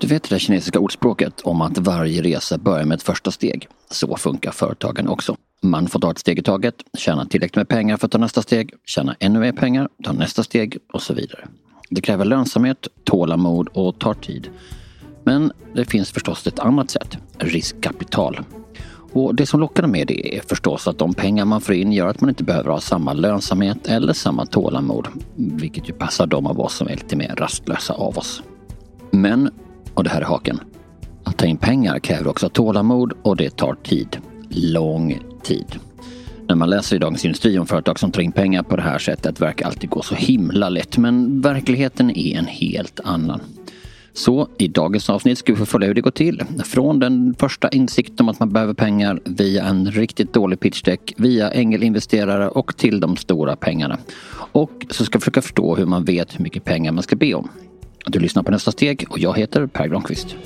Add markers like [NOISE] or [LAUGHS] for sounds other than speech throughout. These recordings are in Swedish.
Du vet det kinesiska ordspråket om att varje resa börjar med ett första steg. Så funkar företagen också. Man får ta ett steg i taget, tjäna tillräckligt med pengar för att ta nästa steg, tjäna ännu mer pengar, ta nästa steg och så vidare. Det kräver lönsamhet, tålamod och tar tid. Men det finns förstås ett annat sätt, riskkapital. Och det som lockar med det är förstås att de pengar man får in gör att man inte behöver ha samma lönsamhet eller samma tålamod. Vilket ju passar de av oss som är lite mer rastlösa av oss. Men, och det här är haken, att ta in pengar kräver också tålamod och det tar tid. Lång tid. När man läser i Dagens Industri om företag som tar in pengar på det här sättet verkar alltid gå så himla lätt men verkligheten är en helt annan. Så i dagens avsnitt ska vi få följa hur det går till. Från den första insikten om att man behöver pengar via en riktigt dålig pitchdeck, via ängelinvesterare och till de stora pengarna. Och så ska vi försöka förstå hur man vet hur mycket pengar man ska be om. Du lyssnar på Nästa steg och jag heter Per Granqvist.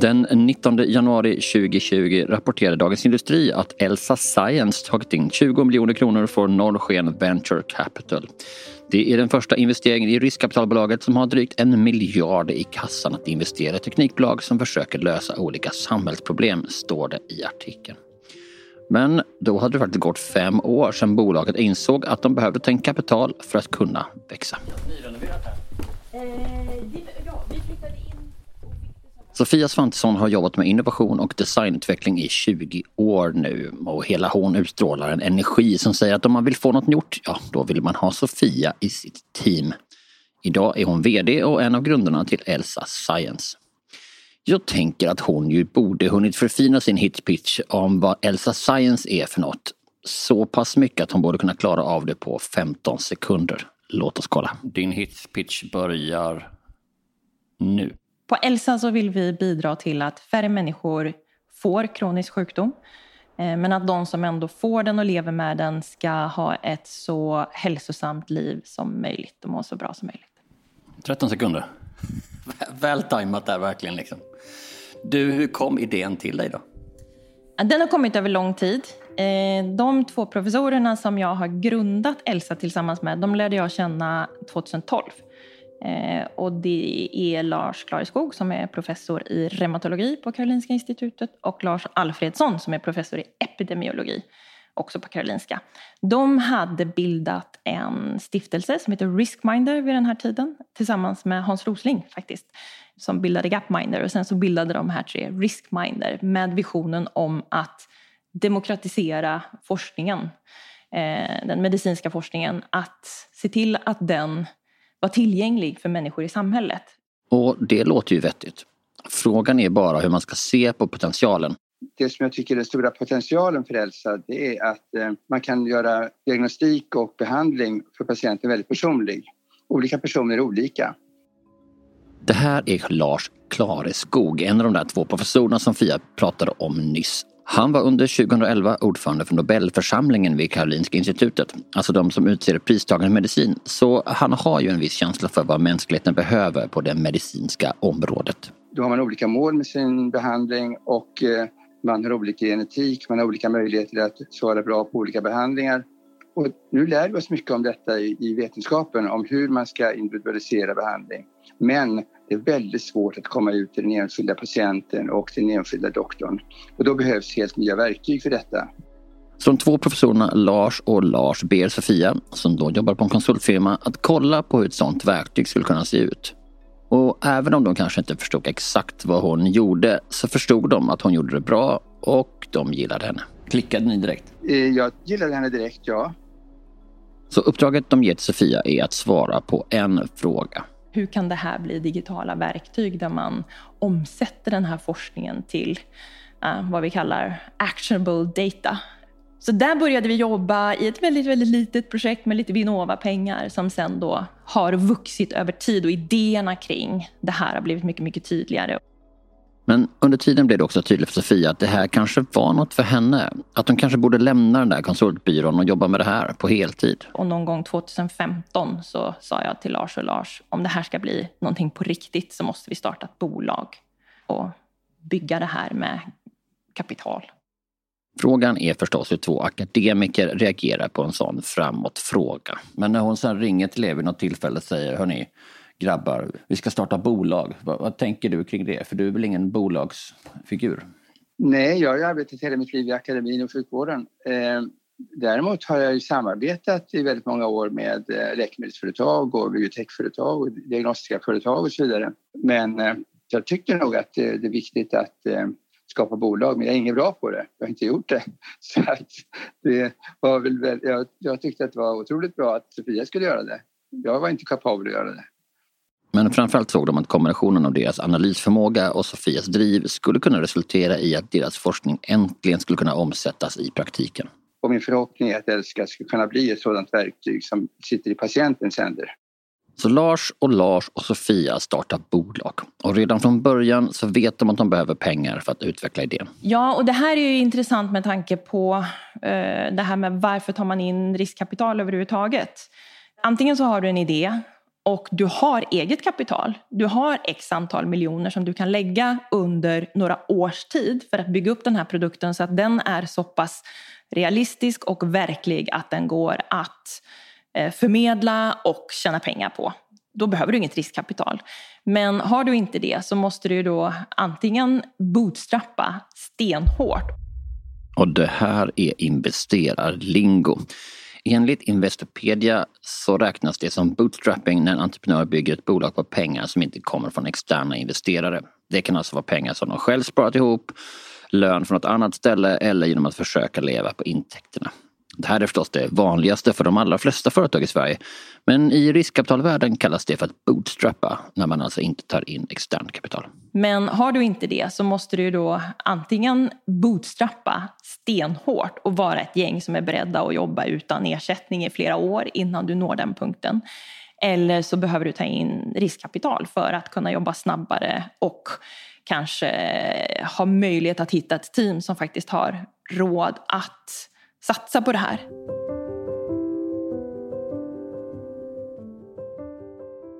Den 19 januari 2020 rapporterade Dagens Industri att Elsa Science tagit in 20 miljoner kronor från Norrsken Venture Capital. Det är den första investeringen i riskkapitalbolaget som har drygt en miljard i kassan att investera i teknikbolag som försöker lösa olika samhällsproblem, står det i artikeln. Men då hade det faktiskt gått fem år sedan bolaget insåg att de behövde ta in kapital för att kunna växa. Sofia Svantesson har jobbat med innovation och designutveckling i 20 år nu och hela hon utstrålar en energi som säger att om man vill få något gjort, ja då vill man ha Sofia i sitt team. Idag är hon VD och en av grundarna till Elsa Science. Jag tänker att hon ju borde hunnit förfina sin hitpitch om vad Elsa Science är för något. Så pass mycket att hon borde kunna klara av det på 15 sekunder. Låt oss kolla. Din hitpitch börjar nu. På Elsa så vill vi bidra till att färre människor får kronisk sjukdom. Eh, men att de som ändå får den och lever med den ska ha ett så hälsosamt liv som möjligt och må så bra som möjligt. 13 sekunder. [LAUGHS] Väl tajmat där verkligen. Liksom. Du, hur kom idén till dig då? Den har kommit över lång tid. Eh, de två professorerna som jag har grundat Elsa tillsammans med, de lärde jag känna 2012. Eh, och det är Lars Klareskog som är professor i reumatologi på Karolinska institutet och Lars Alfredsson som är professor i epidemiologi också på Karolinska. De hade bildat en stiftelse som heter Riskminder vid den här tiden tillsammans med Hans Rosling faktiskt som bildade Gapminder och sen så bildade de här tre Riskminder med visionen om att demokratisera forskningen, eh, den medicinska forskningen, att se till att den var tillgänglig för människor i samhället. Och det låter ju vettigt. Frågan är bara hur man ska se på potentialen. Det som jag tycker är den stora potentialen för Elsa det är att eh, man kan göra diagnostik och behandling för patienten väldigt personlig. Olika personer är olika. Det här är Lars Klareskog, en av de där två professorerna som Fia pratade om nyss. Han var under 2011 ordförande för Nobelförsamlingen vid Karolinska institutet, alltså de som utser pristagaren i medicin. Så han har ju en viss känsla för vad mänskligheten behöver på det medicinska området. Då har man olika mål med sin behandling och eh, man har olika genetik, man har olika möjligheter att svara bra på olika behandlingar. Och nu lär vi oss mycket om detta i vetenskapen, om hur man ska individualisera behandling. Men det är väldigt svårt att komma ut till den enskilda patienten och den enskilda doktorn. Och då behövs helt nya verktyg för detta. Så de två professorerna Lars och Lars ber Sofia, som då jobbar på en konsultfirma, att kolla på hur ett sådant verktyg skulle kunna se ut. Och även om de kanske inte förstod exakt vad hon gjorde så förstod de att hon gjorde det bra och de gillade henne. Klickade ni direkt? Eh, jag gillade henne direkt, ja. Så uppdraget de ger till Sofia är att svara på en fråga. Hur kan det här bli digitala verktyg där man omsätter den här forskningen till uh, vad vi kallar actionable data? Så där började vi jobba i ett väldigt, väldigt litet projekt med lite Vinnova-pengar som sen då har vuxit över tid och idéerna kring det här har blivit mycket, mycket tydligare. Men under tiden blev det också tydligt för Sofia att det här kanske var något för henne. Att hon kanske borde lämna den där konsultbyrån och jobba med det här på heltid. Och någon gång 2015 så sa jag till Lars och Lars, om det här ska bli någonting på riktigt så måste vi starta ett bolag och bygga det här med kapital. Frågan är förstås hur två akademiker reagerar på en sån framåtfråga. Men när hon sen ringer till er vid något tillfälle och säger hörni, grabbar, vi ska starta bolag. Vad, vad, tänker du kring det? För du är väl ingen bolagsfigur? Nej, jag har ju arbetat hela mitt liv i akademin och sjukvården. Eh, däremot har jag ju samarbetat i väldigt många år med eh, läkemedelsföretag och biotechföretag och diagnostiska företag och så vidare. Men eh, jag tycker nog att det är viktigt att eh, skapa bolag, men jag är ingen bra på det. Jag har inte gjort det. [LAUGHS] Så det var väl, jag, jag tyckte att det var otroligt bra att Sofia skulle göra det. Jag var inte kapabel att göra det. Men framförallt såg de att kombinationen av deras analysförmåga och Sofias driv skulle kunna resultera i att deras forskning äntligen skulle kunna omsättas i praktiken. Och min förhoppning är att Elska ska kunna bli ett sådant verktyg som sitter i patientens händer. Så Lars och Lars och Sofia startar bolag. Och redan från början så vet de att de behöver pengar för att utveckla idén. Ja, och det här är ju intressant med tanke på eh, det här med varför tar man in riskkapital överhuvudtaget. Antingen så har du en idé och du har eget kapital. Du har x antal miljoner som du kan lägga under några års tid för att bygga upp den här produkten så att den är så pass realistisk och verklig att den går att eh, Eh, förmedla och tjäna pengar på. Då behöver du inget riskkapital. Men har du inte det så måste du då antingen bootstrappa stenhårt. Och det här är investerarlingo. Enligt Investopedia så räknas det som bootstrapping när en entreprenör bygger ett bolag på pengar som inte kommer från externa investerare. Det kan alltså vara pengar som de själv sparat ihop, lön från något annat ställe eller genom att försöka leva på intäkterna. Det här är förstås det vanligaste för de allra flesta företag i Sverige. Men i riskkapitalvärlden kallas det för att bootstrappa när man alltså inte tar in externt kapital. Men har du inte det så måste du då antingen bootstrappa stenhårt och vara ett gäng som är beredda att jobba utan ersättning i flera år innan du når den punkten. Eller så behöver du ta in riskkapital för att kunna jobba snabbare och kanske ha möjlighet att hitta ett team som faktiskt har råd att satsa på det här.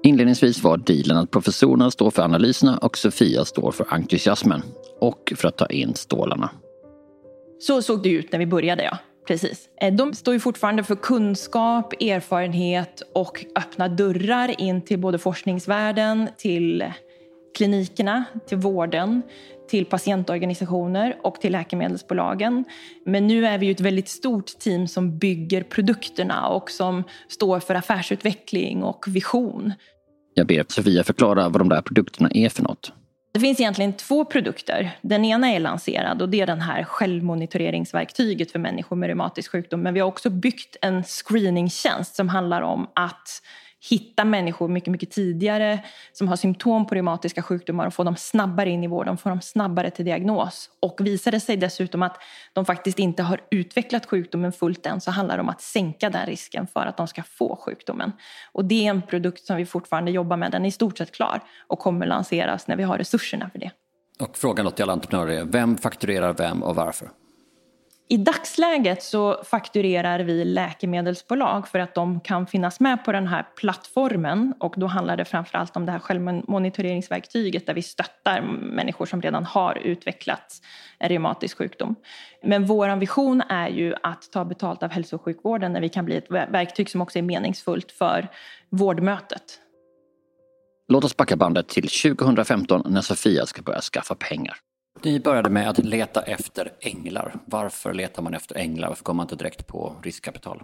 Inledningsvis var dealen att professorerna står för analyserna och Sofia står för entusiasmen och för att ta in stålarna. Så såg det ut när vi började, ja. Precis. Eh, de står ju fortfarande för kunskap, erfarenhet och öppna dörrar in till både forskningsvärlden, till klinikerna, till vården, till patientorganisationer och till läkemedelsbolagen. Men nu är vi ju ett väldigt stort team som bygger produkterna och som står för affärsutveckling och vision. Jag ber Sofia förklara vad de där produkterna är för något. Det finns egentligen två produkter. Den ena är lanserad och det är den här självmonitoreringsverktyget för människor med reumatisk sjukdom. Men vi har också byggt en screeningtjänst som handlar om att hitta människor mycket, mycket tidigare som har symptom på reumatiska sjukdomar och få dem snabbare in i vården, få dem snabbare till diagnos. Och visar det sig dessutom att de faktiskt inte har utvecklat sjukdomen fullt än så handlar det om att sänka den risken för att de ska få sjukdomen. Och det är en produkt som vi fortfarande jobbar med. Den är i stort sett klar och kommer lanseras när vi har resurserna för det. Och frågan till alla entreprenörer är, vem fakturerar vem och varför? I dagsläget så fakturerar vi läkemedelsbolag för att de kan finnas med på den här plattformen och då handlar det framförallt om det här självmonitoreringsverktyget där vi stöttar människor som redan har utvecklat en reumatisk sjukdom. Men vår ambition är ju att ta betalt av hälso och sjukvården när vi kan bli ett verktyg som också är meningsfullt för vårdmötet. Låt oss backa bandet till 2015 när Sofia ska börja skaffa pengar. Ni började med att leta efter änglar. Varför letar man efter änglar? Varför går man inte direkt på riskkapital?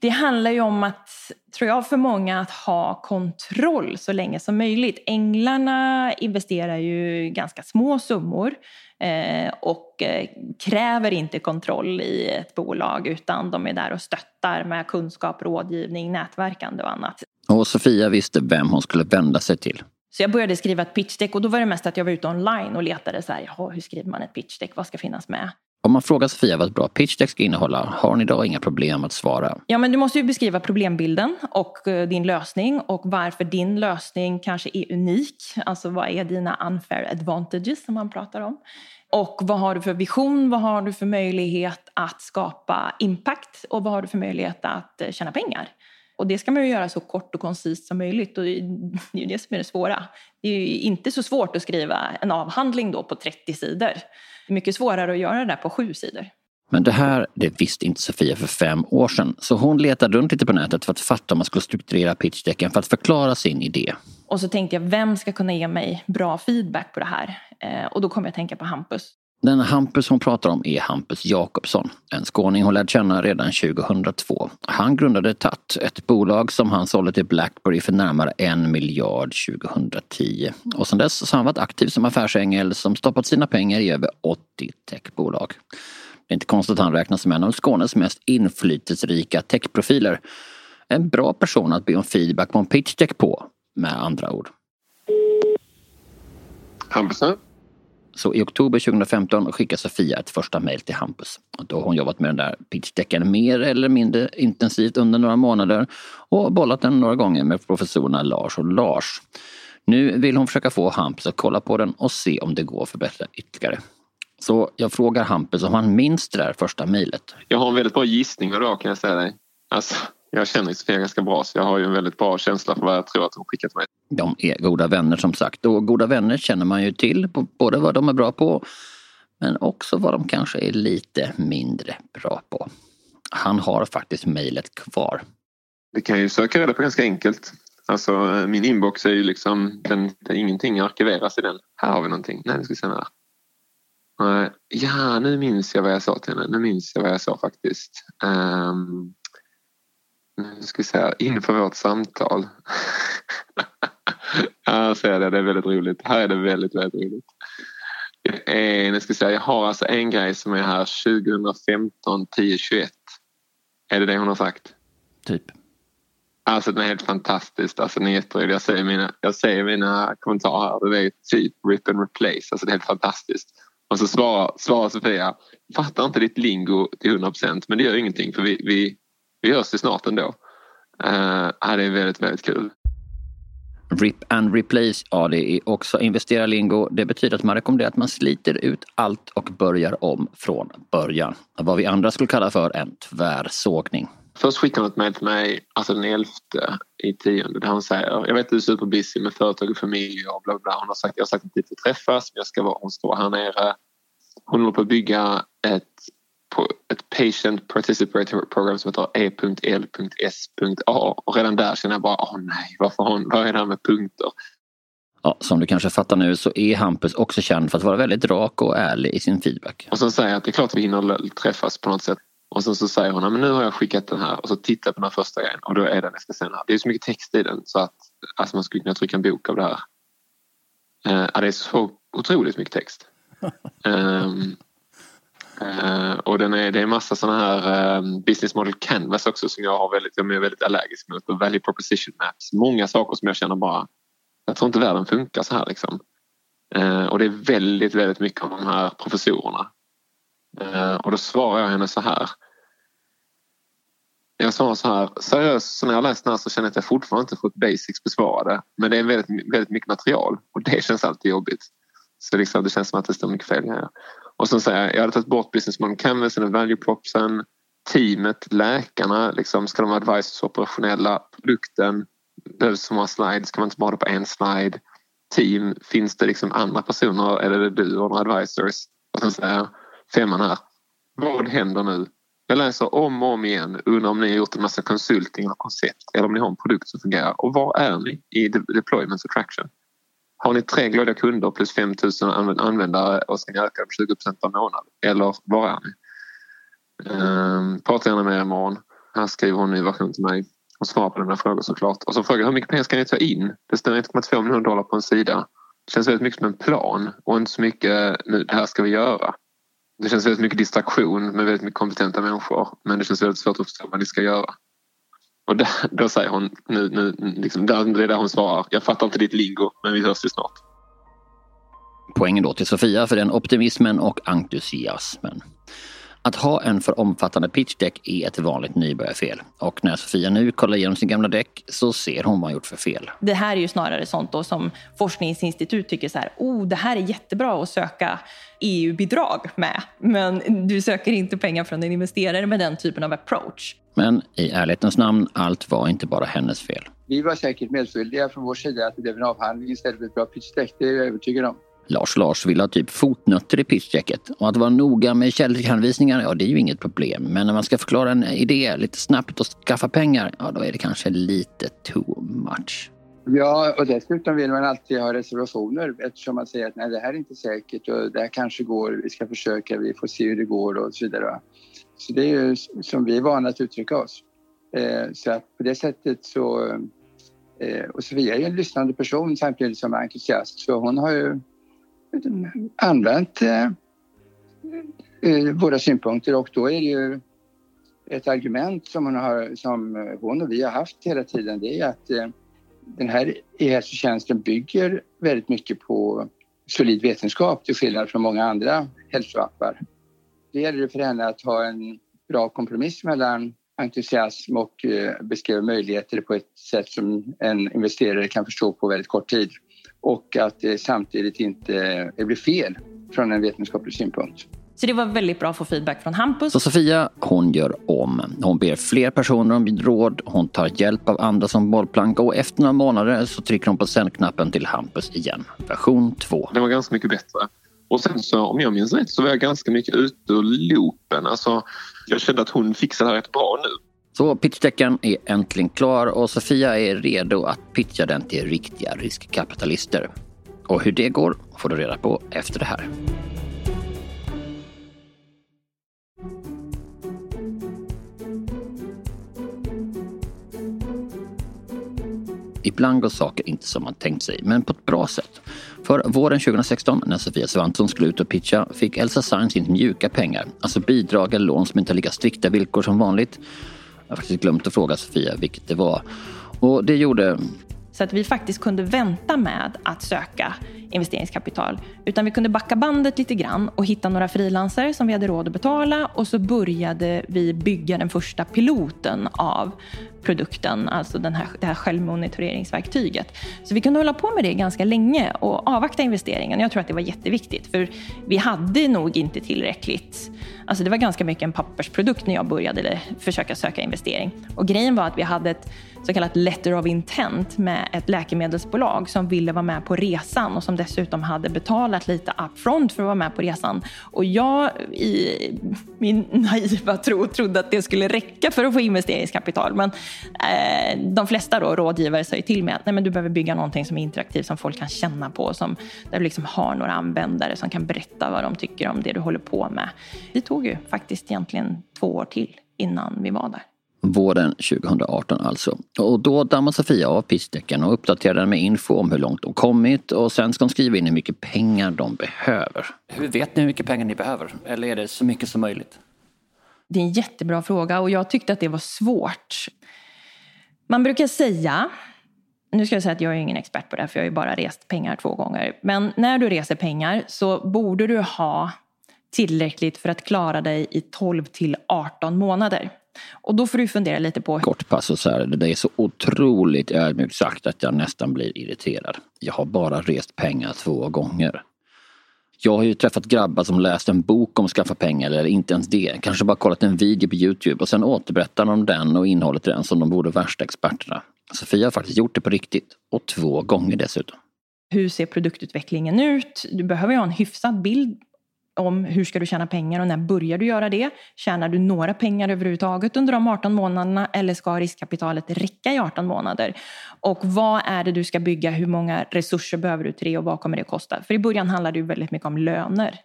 Det handlar ju om att, tror jag, för många att ha kontroll så länge som möjligt. Änglarna investerar ju ganska små summor eh, och eh, kräver inte kontroll i ett bolag utan de är där och stöttar med kunskap, rådgivning, nätverkande och annat. Och Sofia visste vem hon skulle vända sig till. Så jag började skriva ett pitchdeck och då var det mest att jag var ute online och letade så här, jaha, hur skriver man ett pitchdeck, vad ska finnas med? Om man frågar Sofia vad ett bra pitchdeck ska innehålla, har ni då inga problem att svara? Ja, men du måste ju beskriva problembilden och eh, din lösning och varför din lösning kanske är unik. Alltså vad är dina unfair advantages som man pratar om? Och vad har du för vision? Vad har du för möjlighet att skapa impact? Och vad har du för möjlighet att eh, tjäna pengar? Och det ska man ju göra så kort och koncist som möjligt och det är ju det som är det svåra. Det är ju inte så svårt att skriva en avhandling då på 30 sidor. Det är mycket svårare att göra det där på sju sidor. Men det här det visste inte Sofia för fem år sedan. Så hon letade runt lite på nätet för att fatta om man skulle strukturera pitchdecken för att förklara sin idé. Och så tänkte jag, vem ska kunna ge mig bra feedback på det här? Eh, och då kom jag att tänka på Hampus. Den Hampus hon pratar om är Hampus Jakobsson, en skåning hon lärde känna redan 2002. Han grundade TAT, ett bolag som han sålde till Blackberry för närmare en miljard 2010. Och sedan dess har han varit aktiv som affärsängel som stoppat sina pengar i över 80 techbolag. Det är inte konstigt att han räknas som en av Skånes mest inflytelserika techprofiler. En bra person att be om feedback på en pitchdeck på, med andra ord. Hampus så i oktober 2015 skickar Sofia ett första mejl till Hampus. Då har hon jobbat med den där pitchdecken mer eller mindre intensivt under några månader och bollat den några gånger med professorerna Lars och Lars. Nu vill hon försöka få Hampus att kolla på den och se om det går att förbättra ytterligare. Så jag frågar Hampus om han minns det där första mejlet. Jag har en väldigt bra gissning då kan jag säga dig. Alltså, jag känner Sofia ganska bra så jag har ju en väldigt bra känsla för vad jag tror att hon skickat mig. De är goda vänner som sagt och goda vänner känner man ju till både vad de är bra på men också vad de kanske är lite mindre bra på. Han har faktiskt mejlet kvar. Det kan jag ju söka reda på ganska enkelt. Alltså min inbox är ju liksom, den, den, ingenting arkiveras i den. Här har vi någonting. Nej, nu ska vi se här. Ja, nu minns jag vad jag sa till henne. Nu minns jag vad jag sa faktiskt. Um, nu ska vi se, inför vårt samtal. [LAUGHS] ja, säger det, det är väldigt roligt. Här är det väldigt, väldigt roligt. Eh, nu ska säga, jag har alltså en grej som är här 2015 10 21. Är det det hon har sagt? Typ. Alltså den är helt fantastisk. Alltså, den är jätterolig. Jag säger mina, jag säger mina kommentarer. Det är typ rip and replace. Alltså det är helt fantastiskt. Och så svarar, svarar Sofia, fattar inte ditt lingo till 100 procent men det gör ingenting för vi, vi, vi hörs ju snart ändå. Uh, det är väldigt, väldigt kul. RIP and replace, ja det är också investerarlingo. Det betyder att man rekommenderar att man sliter ut allt och börjar om från början. Vad vi andra skulle kalla för en tvärsågning. Först skickade hon ett mejl till mig, alltså den 11 i tionde, där hon säger jag vet att du är superbusy med företag och familj och bla bla. Hon har sagt, jag har sagt att vi får träffas, men jag ska vara, hon står här nere. Hon håller på att bygga ett, ett patient participator program som heter e.l.s.a och redan där känner jag bara, åh nej, varför hon, vad är det här med punkter? Ja, som du kanske fattar nu så är Hampus också känd för att vara väldigt rak och ärlig i sin feedback. Och så säger jag att det är klart att vi hinner träffas på något sätt. Och sen så säger hon, men nu har jag skickat den här och så tittar jag på den här första grejen och då är den, ska säga här. Det är så mycket text i den så att alltså man skulle kunna trycka en bok av det här. Uh, det är så otroligt mycket text. um, [LAUGHS] uh, och den är, det är massa sådana här um, business model canvas också som jag har väldigt, jag är väldigt allergisk mot och value proposition maps. Många saker som jag känner bara, jag tror inte världen funkar så här liksom. Uh, och det är väldigt, väldigt mycket om de här professorerna Uh, och då svarar jag henne så här. Jag sa så här, seriöst så när jag läst den här så känner jag att jag fortfarande inte fått basics besvarade. Men det är väldigt, väldigt mycket material och det känns alltid jobbigt. Så liksom, det känns som att det står mycket fel här. Och sen säger jag, jag hade tagit bort business model canvasen och value propsen. Teamet, läkarna, liksom, ska de vara advisors operationella? Produkten, behövs så många slides, kan man inte bara ha det på en slide? Team, finns det liksom andra personer eller är det du och några advisors? Och sen säger jag, femman här. Vad händer nu? Jag läser om och om igen. Undrar om ni har gjort en massa konsulting och koncept eller om ni har en produkt som fungerar. Och var är ni i deployments och traction? Har ni tre glada kunder plus 5 000 användare och ska ni öka dem 20% per månad? Eller var är ni? Ehm, prata gärna med er imorgon. Här skriver hon en ny version till mig och svarar på den här frågan såklart. Och så frågar jag hur mycket pengar ska ni ta in? Det står 1,2 miljoner dollar på en sida. Det känns väldigt mycket som en plan och inte så mycket nu, det här ska vi göra. Det känns väldigt mycket distraktion med väldigt mycket kompetenta människor men det känns väldigt svårt att förstå vad ni ska göra. Och där, då säger hon, nu, nu, liksom, där, det är där hon svarar, jag fattar inte ditt lingo men vi hörs ju snart. Poängen då till Sofia för den optimismen och entusiasmen. Att ha en för omfattande pitchdeck är ett vanligt nybörjarfel. Och när Sofia nu kollar igenom sin gamla däck så ser hon vad hon gjort för fel. Det här är ju snarare sånt då som forskningsinstitut tycker så här, oh det här är jättebra att söka EU-bidrag med. Men du söker inte pengar från en investerare med den typen av approach. Men i ärlighetens namn, allt var inte bara hennes fel. Vi var säkert medskyldiga från vår sida att det blev en avhandling istället för ett bra pitchdeck, det är jag övertygad om. Lars Lars vill ha typ fotnötter i pitchchecket. Och att vara noga med källhänvisningar, ja det är ju inget problem. Men när man ska förklara en idé lite snabbt och skaffa pengar, ja då är det kanske lite too much. Ja, och dessutom vill man alltid ha reservationer eftersom man säger att nej, det här är inte säkert och det här kanske går, vi ska försöka, vi får se hur det går och så vidare. Så det är ju som vi är vana att uttrycka oss. Eh, så att på det sättet så... Eh, och Sofia är ju en lyssnande person samtidigt som entusiast så hon har ju använt eh, eh, våra synpunkter och då är det ju ett argument som hon, har, som hon och vi har haft hela tiden det är att eh, den här e-hälsotjänsten bygger väldigt mycket på solid vetenskap till skillnad från många andra hälsoappar. Det gäller för henne att ha en bra kompromiss mellan entusiasm och eh, beskriva möjligheter på ett sätt som en investerare kan förstå på väldigt kort tid och att det samtidigt inte blir fel från en vetenskaplig synpunkt. Så det var väldigt bra att få feedback från Hampus. Så Sofia, hon gör om. Hon ber fler personer om råd, hon tar hjälp av andra som bollplank och efter några månader så trycker hon på sändknappen till Hampus igen. Version 2. Det var ganska mycket bättre. Och sen så om jag minns rätt så var jag ganska mycket ute ur loopen. Alltså, jag kände att hon fixade det här rätt bra nu. Så pitchdecken är äntligen klar och Sofia är redo att pitcha den till riktiga riskkapitalister. Och hur det går får du reda på efter det här. Ibland går saker inte som man tänkt sig, men på ett bra sätt. För våren 2016, när Sofia Svantson skulle ut och pitcha, fick Elsa Sign in mjuka pengar. Alltså bidrag eller lån som inte har lika strikta villkor som vanligt. Jag har faktiskt glömt att fråga Sofia vilket det var. Och det gjorde... Så att vi faktiskt kunde vänta med att söka investeringskapital. Utan vi kunde backa bandet lite grann och hitta några frilansare som vi hade råd att betala och så började vi bygga den första piloten av produkten, alltså den här, det här självmonitoreringsverktyget. Så vi kunde hålla på med det ganska länge och avvakta investeringen. Jag tror att det var jätteviktigt för vi hade nog inte tillräckligt Alltså det var ganska mycket en pappersprodukt när jag började försöka söka investering. Och grejen var att vi hade ett så kallat letter of intent med ett läkemedelsbolag som ville vara med på resan och som dessutom hade betalat lite upfront för att vara med på resan. Och jag i min naiva tro trodde att det skulle räcka för att få investeringskapital. Men eh, de flesta då, rådgivare säger till mig att Nej, men du behöver bygga någonting som är interaktivt, som folk kan känna på, som, där du liksom har några användare som kan berätta vad de tycker om det du håller på med. Det tog ju faktiskt egentligen två år till innan vi var där. Våren 2018 alltså. Och då dammar Sofia av pissdäcken och uppdaterar den med info om hur långt de kommit och sen ska hon skriva in hur mycket pengar de behöver. Hur vet ni hur mycket pengar ni behöver? Eller är det så mycket som möjligt? Det är en jättebra fråga och jag tyckte att det var svårt. Man brukar säga, nu ska jag säga att jag är ingen expert på det här för jag har ju bara rest pengar två gånger. Men när du reser pengar så borde du ha tillräckligt för att klara dig i 12 till 18 månader. Och då får du fundera lite på... Kort passus här. Det är så otroligt ödmjukt sagt att jag nästan blir irriterad. Jag har bara rest pengar två gånger. Jag har ju träffat grabbar som läst en bok om att skaffa pengar eller inte ens det. Kanske bara kollat en video på Youtube och sen återberättar de den och innehållet i den som de vore värsta experterna. Sofia har faktiskt gjort det på riktigt. Och två gånger dessutom. Hur ser produktutvecklingen ut? Du behöver ju ha en hyfsad bild om hur ska du tjäna pengar och när börjar du göra det? Tjänar du några pengar överhuvudtaget under de 18 månaderna eller ska riskkapitalet räcka i 18 månader? Och vad är det du ska bygga? Hur många resurser behöver du till det och vad kommer det att kosta? För i början handlar det ju väldigt mycket om löner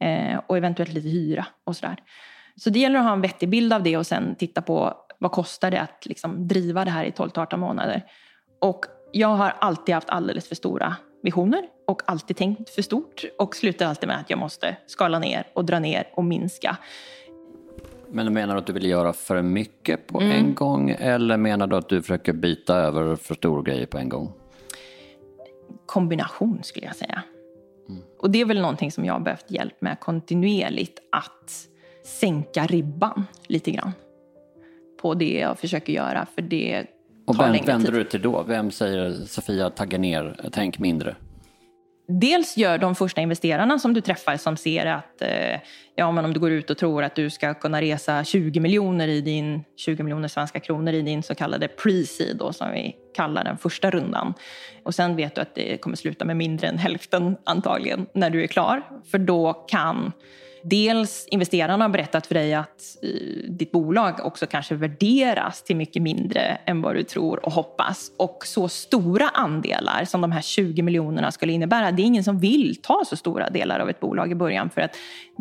eh, och eventuellt lite hyra och sådär. Så det gäller att ha en vettig bild av det och sen titta på vad kostar det att liksom driva det här i 12 18 månader. Och jag har alltid haft alldeles för stora visioner och alltid tänkt för stort och slutar alltid med att jag måste skala ner och dra ner och minska. Men menar du att du vill göra för mycket på mm. en gång eller menar du att du försöker byta över för stora grejer på en gång? Kombination skulle jag säga. Mm. Och det är väl någonting som jag har behövt hjälp med kontinuerligt att sänka ribban lite grann på det jag försöker göra för det och vem vänder du till då? Vem säger Sofia tagga ner, tänk mindre? Dels gör de första investerarna som du träffar som ser att eh, ja, men om du går ut och tror att du ska kunna resa 20 miljoner i din 20 miljoner svenska kronor i din så kallade pre-seed som vi kallar den första rundan. Och sen vet du att det kommer sluta med mindre än hälften antagligen när du är klar. För då kan dels investerarna har berättat för dig att eh, ditt bolag också kanske värderas till mycket mindre än vad du tror och hoppas. Och så stora andelar som de här 20 miljonerna skulle innebära, det är ingen som vill ta så stora delar av ett bolag i början för att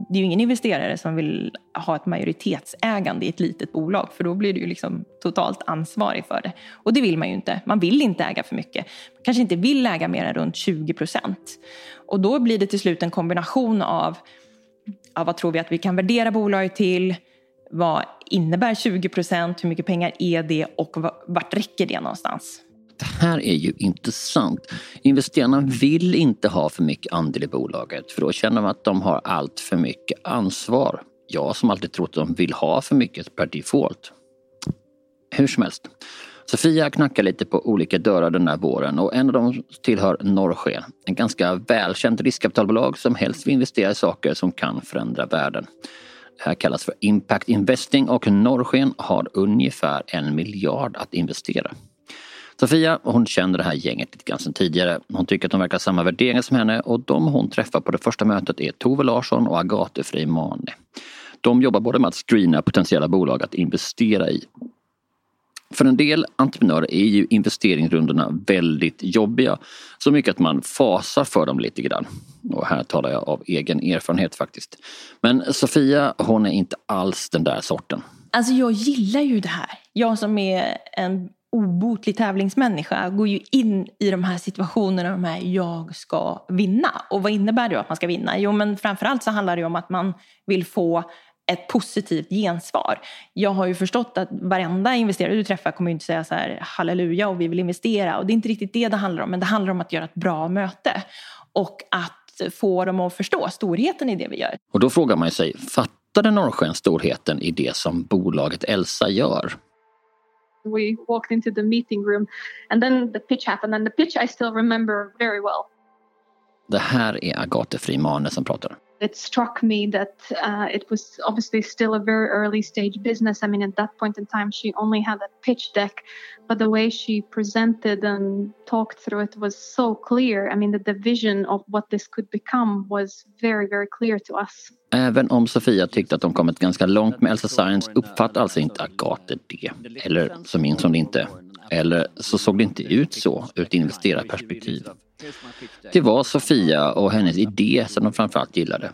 det är ju ingen investerare som vill ha ett majoritetsägande i ett litet bolag för då blir du ju liksom totalt ansvarig för det. Och det vill man ju inte. Man vill inte äga för mycket. Man kanske inte vill äga mer än runt 20 procent. Och då blir det till slut en kombination av ja, vad tror vi att vi kan värdera bolaget till? Vad innebär 20 procent? Hur mycket pengar är det och vart räcker det någonstans? Det här är ju intressant. Investerarna vill inte ha för mycket andel i bolaget för då känner de att de har allt för mycket ansvar. Jag som alltid trott att de vill ha för mycket per default. Hur som helst. Sofia knackar lite på olika dörrar den här våren och en av dem tillhör Norrsken. En ganska välkänt riskkapitalbolag som helst vill investera i saker som kan förändra världen. Det här kallas för Impact Investing och Norrsken har ungefär en miljard att investera. Sofia hon känner det här gänget lite grann sedan tidigare. Hon tycker att de verkar ha samma värderingar som henne och de hon träffar på det första mötet är Tove Larsson och Agate Freimane. De jobbar både med att screena potentiella bolag att investera i för en del entreprenörer är ju investeringsrundorna väldigt jobbiga. Så mycket att man fasar för dem lite grann. Och här talar jag av egen erfarenhet faktiskt. Men Sofia hon är inte alls den där sorten. Alltså jag gillar ju det här. Jag som är en obotlig tävlingsmänniska går ju in i de här situationerna, de här jag ska vinna. Och vad innebär det att man ska vinna? Jo men framförallt så handlar det om att man vill få ett positivt gensvar. Jag har ju förstått att varenda investerare du träffar kommer inte säga så här halleluja och vi vill investera och det är inte riktigt det det handlar om men det handlar om att göra ett bra möte och att få dem att förstå storheten i det vi gör. Och då frågar man sig, fattade Norrsken storheten i det som bolaget Elsa gör? We walked into the meeting room and then the pitch happened and the pitch I still remember very well. Det här är Agate Frimane som pratar it struck me that uh, it was obviously still a very early stage business. I mean, at that point in time, she only had a pitch deck, but the way she presented and talked through it was so clear. I mean, the, the vision of what this could become was very, very clear to us. Även om Sofia tyckte att de kommit ganska långt med Elsa Science uppfattade alltså inte Agathe det. Eller så minns hon det inte. Eller så såg det inte ut så ur ett investerarperspektiv. Det var Sofia och hennes idé som de framförallt gillade.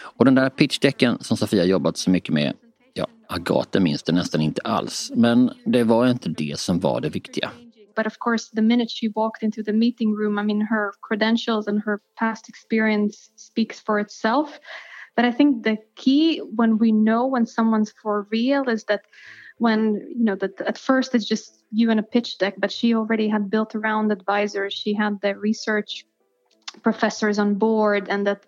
Och den där pitchdecken som Sofia jobbat så mycket med, ja, Agathe minns det nästan inte alls. Men det var inte det som var det viktiga. But of course, the minute she walked into the meeting room, I mean, her credentials and her past experience speaks for itself. But I think the key when we know when someone's for real is that when you know that at first it's just you and a pitch deck but she already had built around advisors she had the research professors on board and that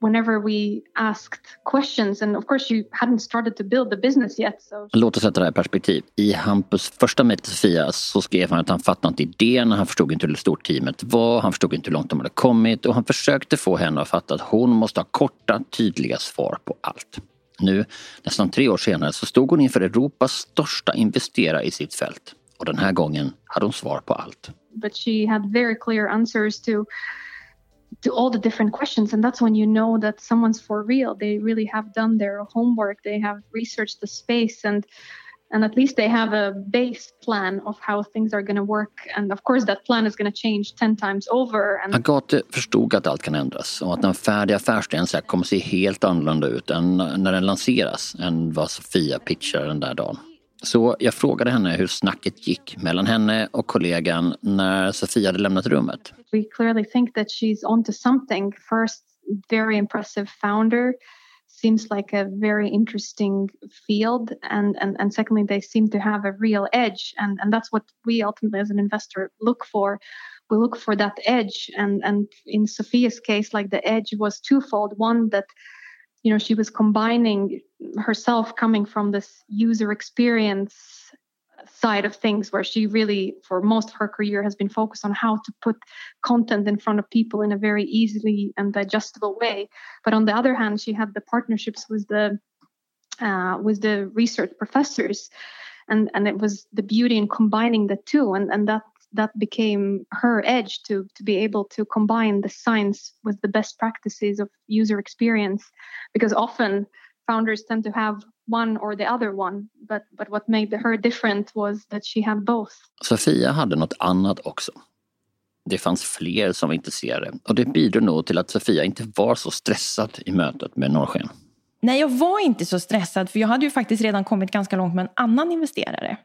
whenever we asked questions and of course you hadn't started to build the business yet. So... Låt oss sätta det här i perspektiv. I Hampus första mejl till Sofia så skrev han att han fattade inte idén, han förstod inte hur stort teamet var, han förstod inte hur långt de hade kommit och han försökte få henne att fatta att hon måste ha korta, tydliga svar på allt. Nu, nästan tre år senare, så stod hon inför Europas största investerare i sitt fält. Och den här gången hade hon svar på allt. But she had very clear answers to to all the different questions and that's when you know that someone's for real they really have done their homework they have researched the space and and at least they have a base plan of how things are going to work and of course that plan is going to change 10 times over. And... Agathe förstod att allt kan ändras och att en färdig affärsidén kommer se helt annorlunda ut än när den lanseras än vad Sofia pitchade den där dagen. Så jag frågade henne hur snacket gick mellan henne och kollegan när Sofia hade lämnat rummet. We clearly think that she's onto something. First, very impressive founder. Seems like a very interesting field and, and and secondly they seem to have a real edge and and that's what we ultimately as an investor look for. We look for that edge and and in sophia's case like the edge was twofold. One that you know she was combining herself coming from this user experience side of things where she really for most of her career has been focused on how to put content in front of people in a very easily and digestible way. But on the other hand she had the partnerships with the uh, with the research professors and and it was the beauty in combining the two and and that that became her edge to to be able to combine the science with the best practices of user experience. Because often founders tend to have one or the other one but but what made her different was that she had both. Sofia hade något annat också. Det fanns fler som var intresserade och det bidrog nog till att Sofia inte var så stressad i mötet med Norrsken. Nej, jag var inte så stressad för jag hade ju faktiskt redan kommit ganska långt med en annan investerare.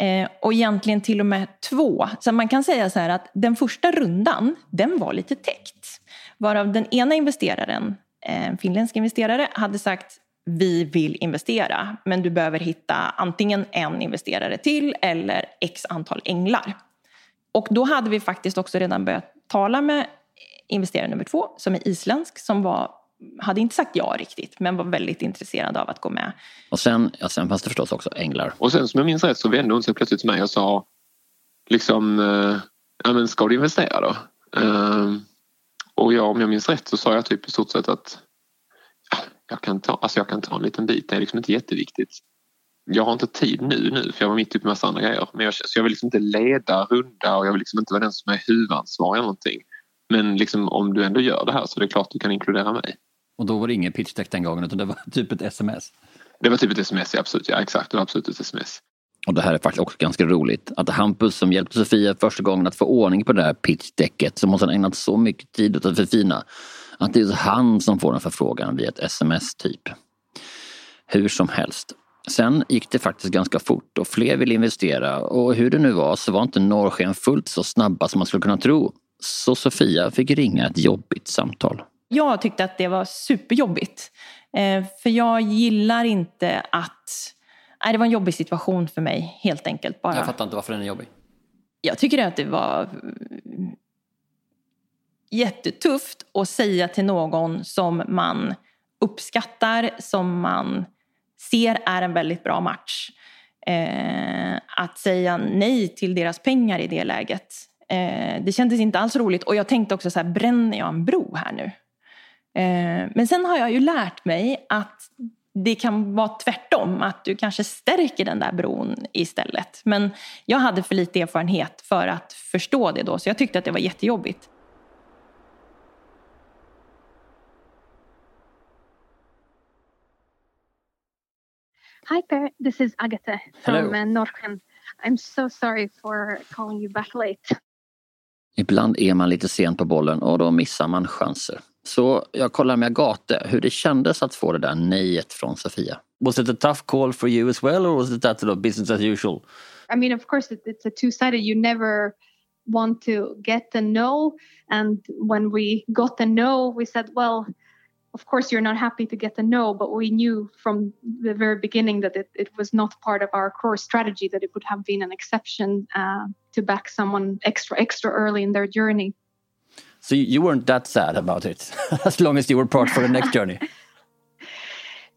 Eh, och egentligen till och med två. Så man kan säga så här att den första rundan, den var lite täckt. Varav den ena investeraren, eh, en finländsk investerare, hade sagt vi vill investera men du behöver hitta antingen en investerare till eller x antal änglar. Och då hade vi faktiskt också redan börjat tala med investerare nummer två som är isländsk som var hade inte sagt ja riktigt men var väldigt intresserad av att gå med. Och sen, ja, sen fanns det förstås också änglar. Och sen som jag minns rätt så vände hon sig plötsligt till mig och sa liksom, eh, ja men ska du investera då? Eh, och jag, om jag minns rätt så sa jag typ i stort sett att jag, kan ta, alltså jag kan ta en liten bit, det är liksom inte jätteviktigt. Jag har inte tid nu, nu för jag var mitt uppe i massa andra grejer. Men jag, så jag vill liksom inte leda runda och jag vill liksom inte vara den som är huvudansvarig eller någonting. Men liksom, om du ändå gör det här så är det klart du kan inkludera mig. Och då var det ingen pitch deck den gången utan det var [LAUGHS] typ ett sms? Det var typ ett sms, ja, absolut. Ja, exakt, det var absolut ett sms. Och det här är faktiskt också ganska roligt. Att Hampus som hjälpte Sofia första gången att få ordning på det här pitchdecket som hon sedan ägnat så mycket tid åt att förfina. Att det är han som får en förfrågan via ett sms typ. Hur som helst. Sen gick det faktiskt ganska fort och fler ville investera och hur det nu var så var inte norrsken fullt så snabba som man skulle kunna tro. Så Sofia fick ringa ett jobbigt samtal. Jag tyckte att det var superjobbigt. Eh, för jag gillar inte att... Nej, det var en jobbig situation för mig helt enkelt. Bara. Jag fattar inte varför den är jobbig. Jag tycker att det var jättetufft att säga till någon som man uppskattar, som man ser är en väldigt bra match. Eh, att säga nej till deras pengar i det läget. Eh, det kändes inte alls roligt och jag tänkte också så här, bränner jag en bro här nu? Eh, men sen har jag ju lärt mig att det kan vara tvärtom, att du kanske stärker den där bron istället. Men jag hade för lite erfarenhet för att förstå det då, så jag tyckte att det var jättejobbigt. Hi Per, this is Agatha from uh, Norrsken. I'm so sorry for calling you back late. Ibland är man lite sent på bollen och då missar man chanser. Så jag kollar med Agate hur det kändes att få det där nejet från Sofia. Was it a tough call for you as well or was it that sort of business as usual? I mean of course it's a two-sided you never want to get the no and when we got the no we said well of course you're not happy to get a no but we knew from the very beginning that it, it was not part of our core strategy that it would have been an exception uh, to back someone extra extra early in their journey. So you weren't that sad about it [LAUGHS] as long as you were part for the next journey? [LAUGHS]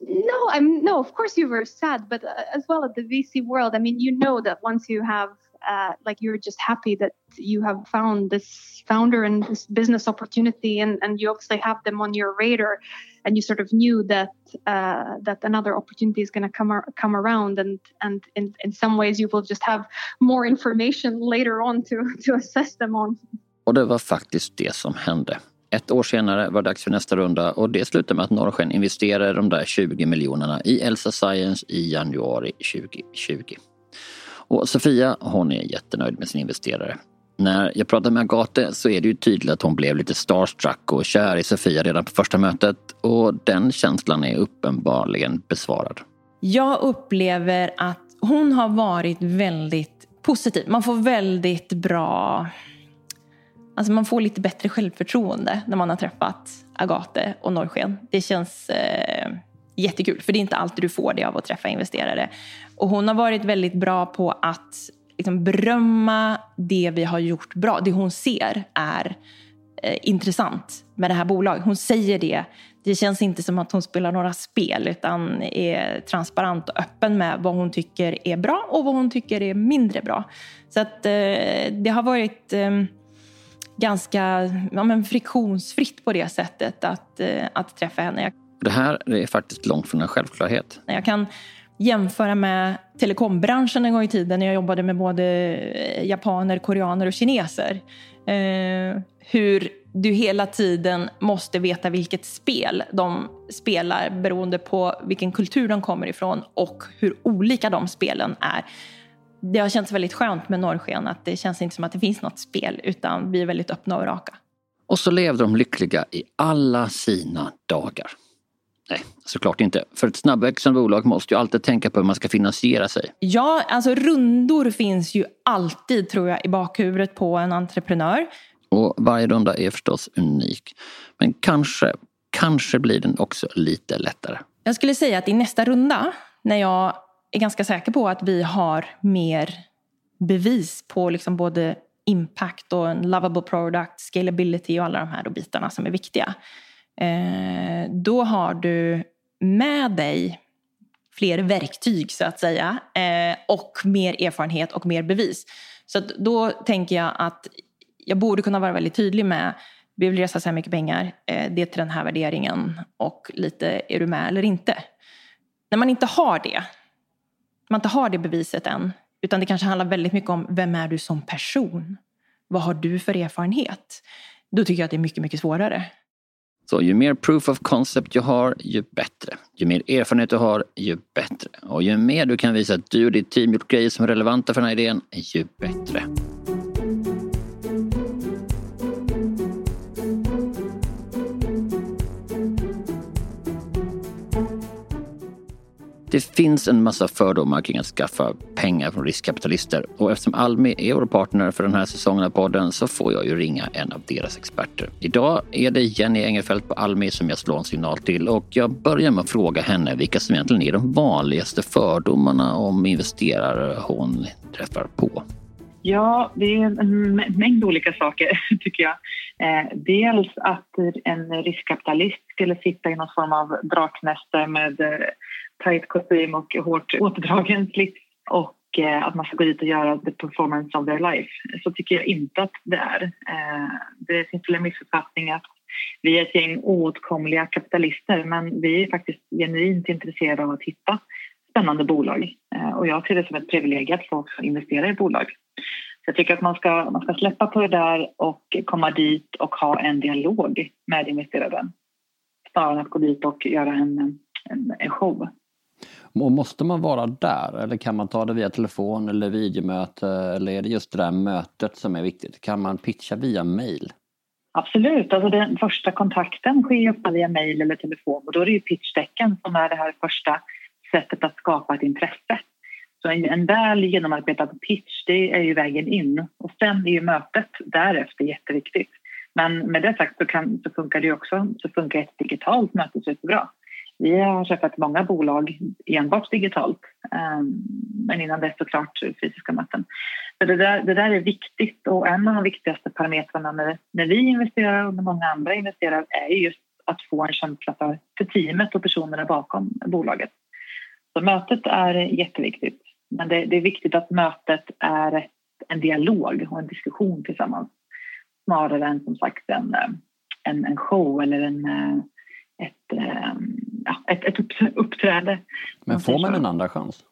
No i'm no of course you were sad but uh, as well at the vc world i mean you know that once you have uh, like you're just happy that you have found this founder and this business opportunity and, and you obviously have them on your radar and you sort of knew that uh, that another opportunity is going to come ar- come around and and in, in some ways you will just have more information later on to to assess them on. Och det var faktiskt det som hände. Ett år senare var det dags för nästa runda och det slutade med att Norrsken investerade de där 20 miljonerna i Elsa Science i januari 2020. Och Sofia hon är jättenöjd med sin investerare. När jag pratar med Agate så är det ju tydligt att hon blev lite starstruck och kär i Sofia redan på första mötet och den känslan är uppenbarligen besvarad. Jag upplever att hon har varit väldigt positiv. Man får väldigt bra... Alltså man får lite bättre självförtroende när man har träffat Agate och Norrsken. Det känns eh, jättekul, för det är inte alltid du får det av att träffa investerare. Och hon har varit väldigt bra på att liksom berömma det vi har gjort bra. Det hon ser är eh, intressant med det här bolaget. Hon säger det. Det känns inte som att hon spelar några spel utan är transparent och öppen med vad hon tycker är bra och vad hon tycker är mindre bra. Så att eh, det har varit eh, ganska ja, men friktionsfritt på det sättet att, eh, att träffa henne. Det här är faktiskt långt från en självklarhet. Jag kan jämföra med telekombranschen en gång i tiden när jag jobbade med både japaner, koreaner och kineser. Eh, hur du hela tiden måste veta vilket spel de spelar beroende på vilken kultur de kommer ifrån och hur olika de spelen är. Det har känts väldigt skönt med Norrsken att det känns inte som att det finns något spel utan vi är väldigt öppna och raka. Och så levde de lyckliga i alla sina dagar. Nej, såklart inte. För ett snabbväxande bolag måste ju alltid tänka på hur man ska finansiera sig. Ja, alltså rundor finns ju alltid tror jag i bakhuvudet på en entreprenör. Och varje runda är förstås unik. Men kanske, kanske blir den också lite lättare. Jag skulle säga att i nästa runda, när jag är ganska säker på att vi har mer bevis på liksom både impact och en lovable product, scalability och alla de här bitarna som är viktiga. Eh, då har du med dig fler verktyg så att säga eh, och mer erfarenhet och mer bevis. Så då tänker jag att jag borde kunna vara väldigt tydlig med vi vill resa så här mycket pengar, eh, det är till den här värderingen och lite är du med eller inte. När man inte har det, man inte har det beviset än, utan det kanske handlar väldigt mycket om vem är du som person? Vad har du för erfarenhet? Då tycker jag att det är mycket, mycket svårare. Så ju mer proof of concept du har, ju bättre. Ju mer erfarenhet du har, ju bättre. Och ju mer du kan visa att du och ditt team gjort grejer som är relevanta för den här idén, ju bättre. Det finns en massa fördomar kring att skaffa pengar från riskkapitalister och eftersom Almi är vår partner för den här säsongen av podden så får jag ju ringa en av deras experter. Idag är det Jenny Engelfeldt på Almi som jag slår en signal till och jag börjar med att fråga henne vilka som egentligen är de vanligaste fördomarna om investerare hon träffar på. Ja, det är en mängd olika saker [LAUGHS] tycker jag. Eh, dels att en riskkapitalist skulle sitta i någon form av draknäste med eh, tajt kostym och hårt återdragen slips och eh, att man ska gå dit och göra the performance of their life. Så tycker jag inte att det är. Eh, det finns väl en missuppfattning att vi är ett gäng oåtkomliga kapitalister men vi är faktiskt genuint intresserade av att hitta spännande bolag eh, och jag ser det som ett privilegium att få investera i bolag. Så jag tycker att man ska, man ska släppa på det där och komma dit och ha en dialog med investeraren snarare än att gå dit och göra en, en, en show. Måste man vara där eller kan man ta det via telefon eller videomöte eller är det just det där mötet som är viktigt? Kan man pitcha via mail? Absolut, alltså den första kontakten sker ofta via mail eller telefon och då är det ju pitchdecken som är det här första sättet att skapa ett intresse. Så en, en väl genomarbetad pitch, det är ju vägen in och sen är ju mötet därefter jätteviktigt. Men med det sagt så, kan, så funkar det också, så funkar ett digitalt möte superbra. Vi har träffat många bolag enbart digitalt, ehm, men innan dess såklart fysiska möten. Så det, där, det där är viktigt och en av de viktigaste parametrarna när, när vi investerar och när många andra investerar är just att få en känsla för, för teamet och personerna bakom bolaget. Så mötet är jätteviktigt, men det, det är viktigt att mötet är en dialog och en diskussion tillsammans snarare än som sagt en, en, en show eller en, eh, ett, ja, ett, ett uppträde. Men får man en andra chans?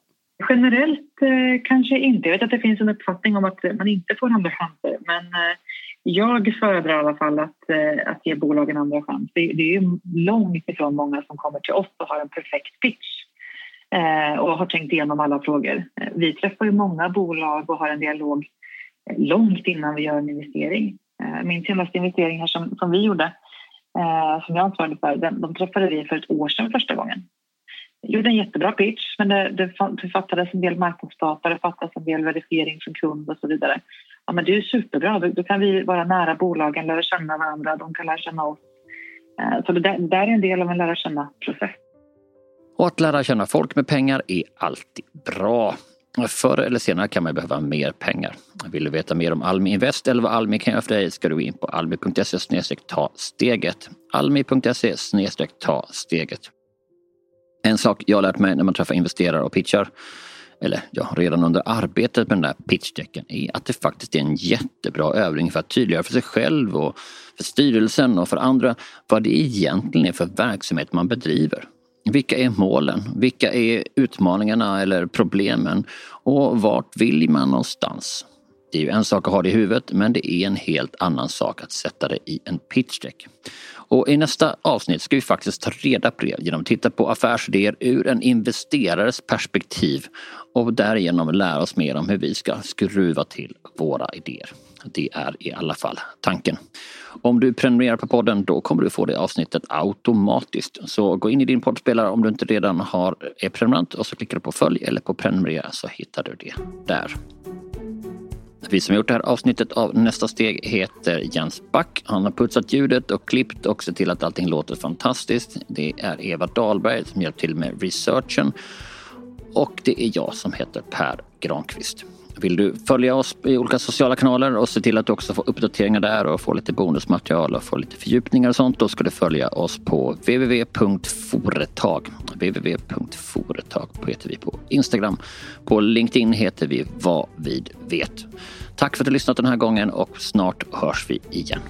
Generellt eh, kanske inte. Jag vet att det finns en uppfattning om att man inte får andra chanser. Men eh, jag föredrar i alla fall att, eh, att ge bolagen andra chans. Det, det är långt ifrån många som kommer till oss och har en perfekt pitch och har tänkt igenom alla frågor. Vi träffar ju många bolag och har en dialog långt innan vi gör en investering. Min senaste investering här som, som vi gjorde eh, som jag ansvarade för, den, de träffade vi för ett år sedan första gången. Jag gjorde en jättebra pitch men det, det, det fattades en del marknadsdata, det fattades en del verifiering från kund och så vidare. Ja, men det är superbra, då, då kan vi vara nära bolagen, lära känna varandra, de kan lära känna oss. Eh, så det där, det där är en del av en lära känna-process. Och att lära känna folk med pengar är alltid bra. Förr eller senare kan man behöva mer pengar. Vill du veta mer om Almi Invest eller vad Almi kan göra för dig ska du gå in på almi.se ta steget. Almi.se ta steget. En sak jag har lärt mig när man träffar investerare och pitchar eller ja, redan under arbetet med den där pitchdecken är att det faktiskt är en jättebra övning för att tydliggöra för sig själv och för styrelsen och för andra vad det egentligen är för verksamhet man bedriver. Vilka är målen? Vilka är utmaningarna eller problemen? Och vart vill man någonstans? Det är ju en sak att ha det i huvudet men det är en helt annan sak att sätta det i en pitchdeck. Och i nästa avsnitt ska vi faktiskt ta reda på det genom att titta på affärsidéer ur en investerares perspektiv och därigenom lära oss mer om hur vi ska skruva till våra idéer. Det är i alla fall tanken. Om du prenumererar på podden då kommer du få det avsnittet automatiskt. Så gå in i din poddspelare om du inte redan har, är prenumerant och så klickar du på följ eller på prenumerera så hittar du det där. Vi som gjort det här avsnittet av Nästa steg heter Jens Back. Han har putsat ljudet och klippt och sett till att allting låter fantastiskt. Det är Eva Dahlberg som hjälpt till med researchen. Och det är jag som heter Per Granqvist. Vill du följa oss i olika sociala kanaler och se till att du också får uppdateringar där och få lite bonusmaterial och få lite fördjupningar och sånt. Då ska du följa oss på www.foretag. www.foretag heter vi på Instagram. På LinkedIn heter vi vad vi vet. Tack för att du lyssnat den här gången och snart hörs vi igen.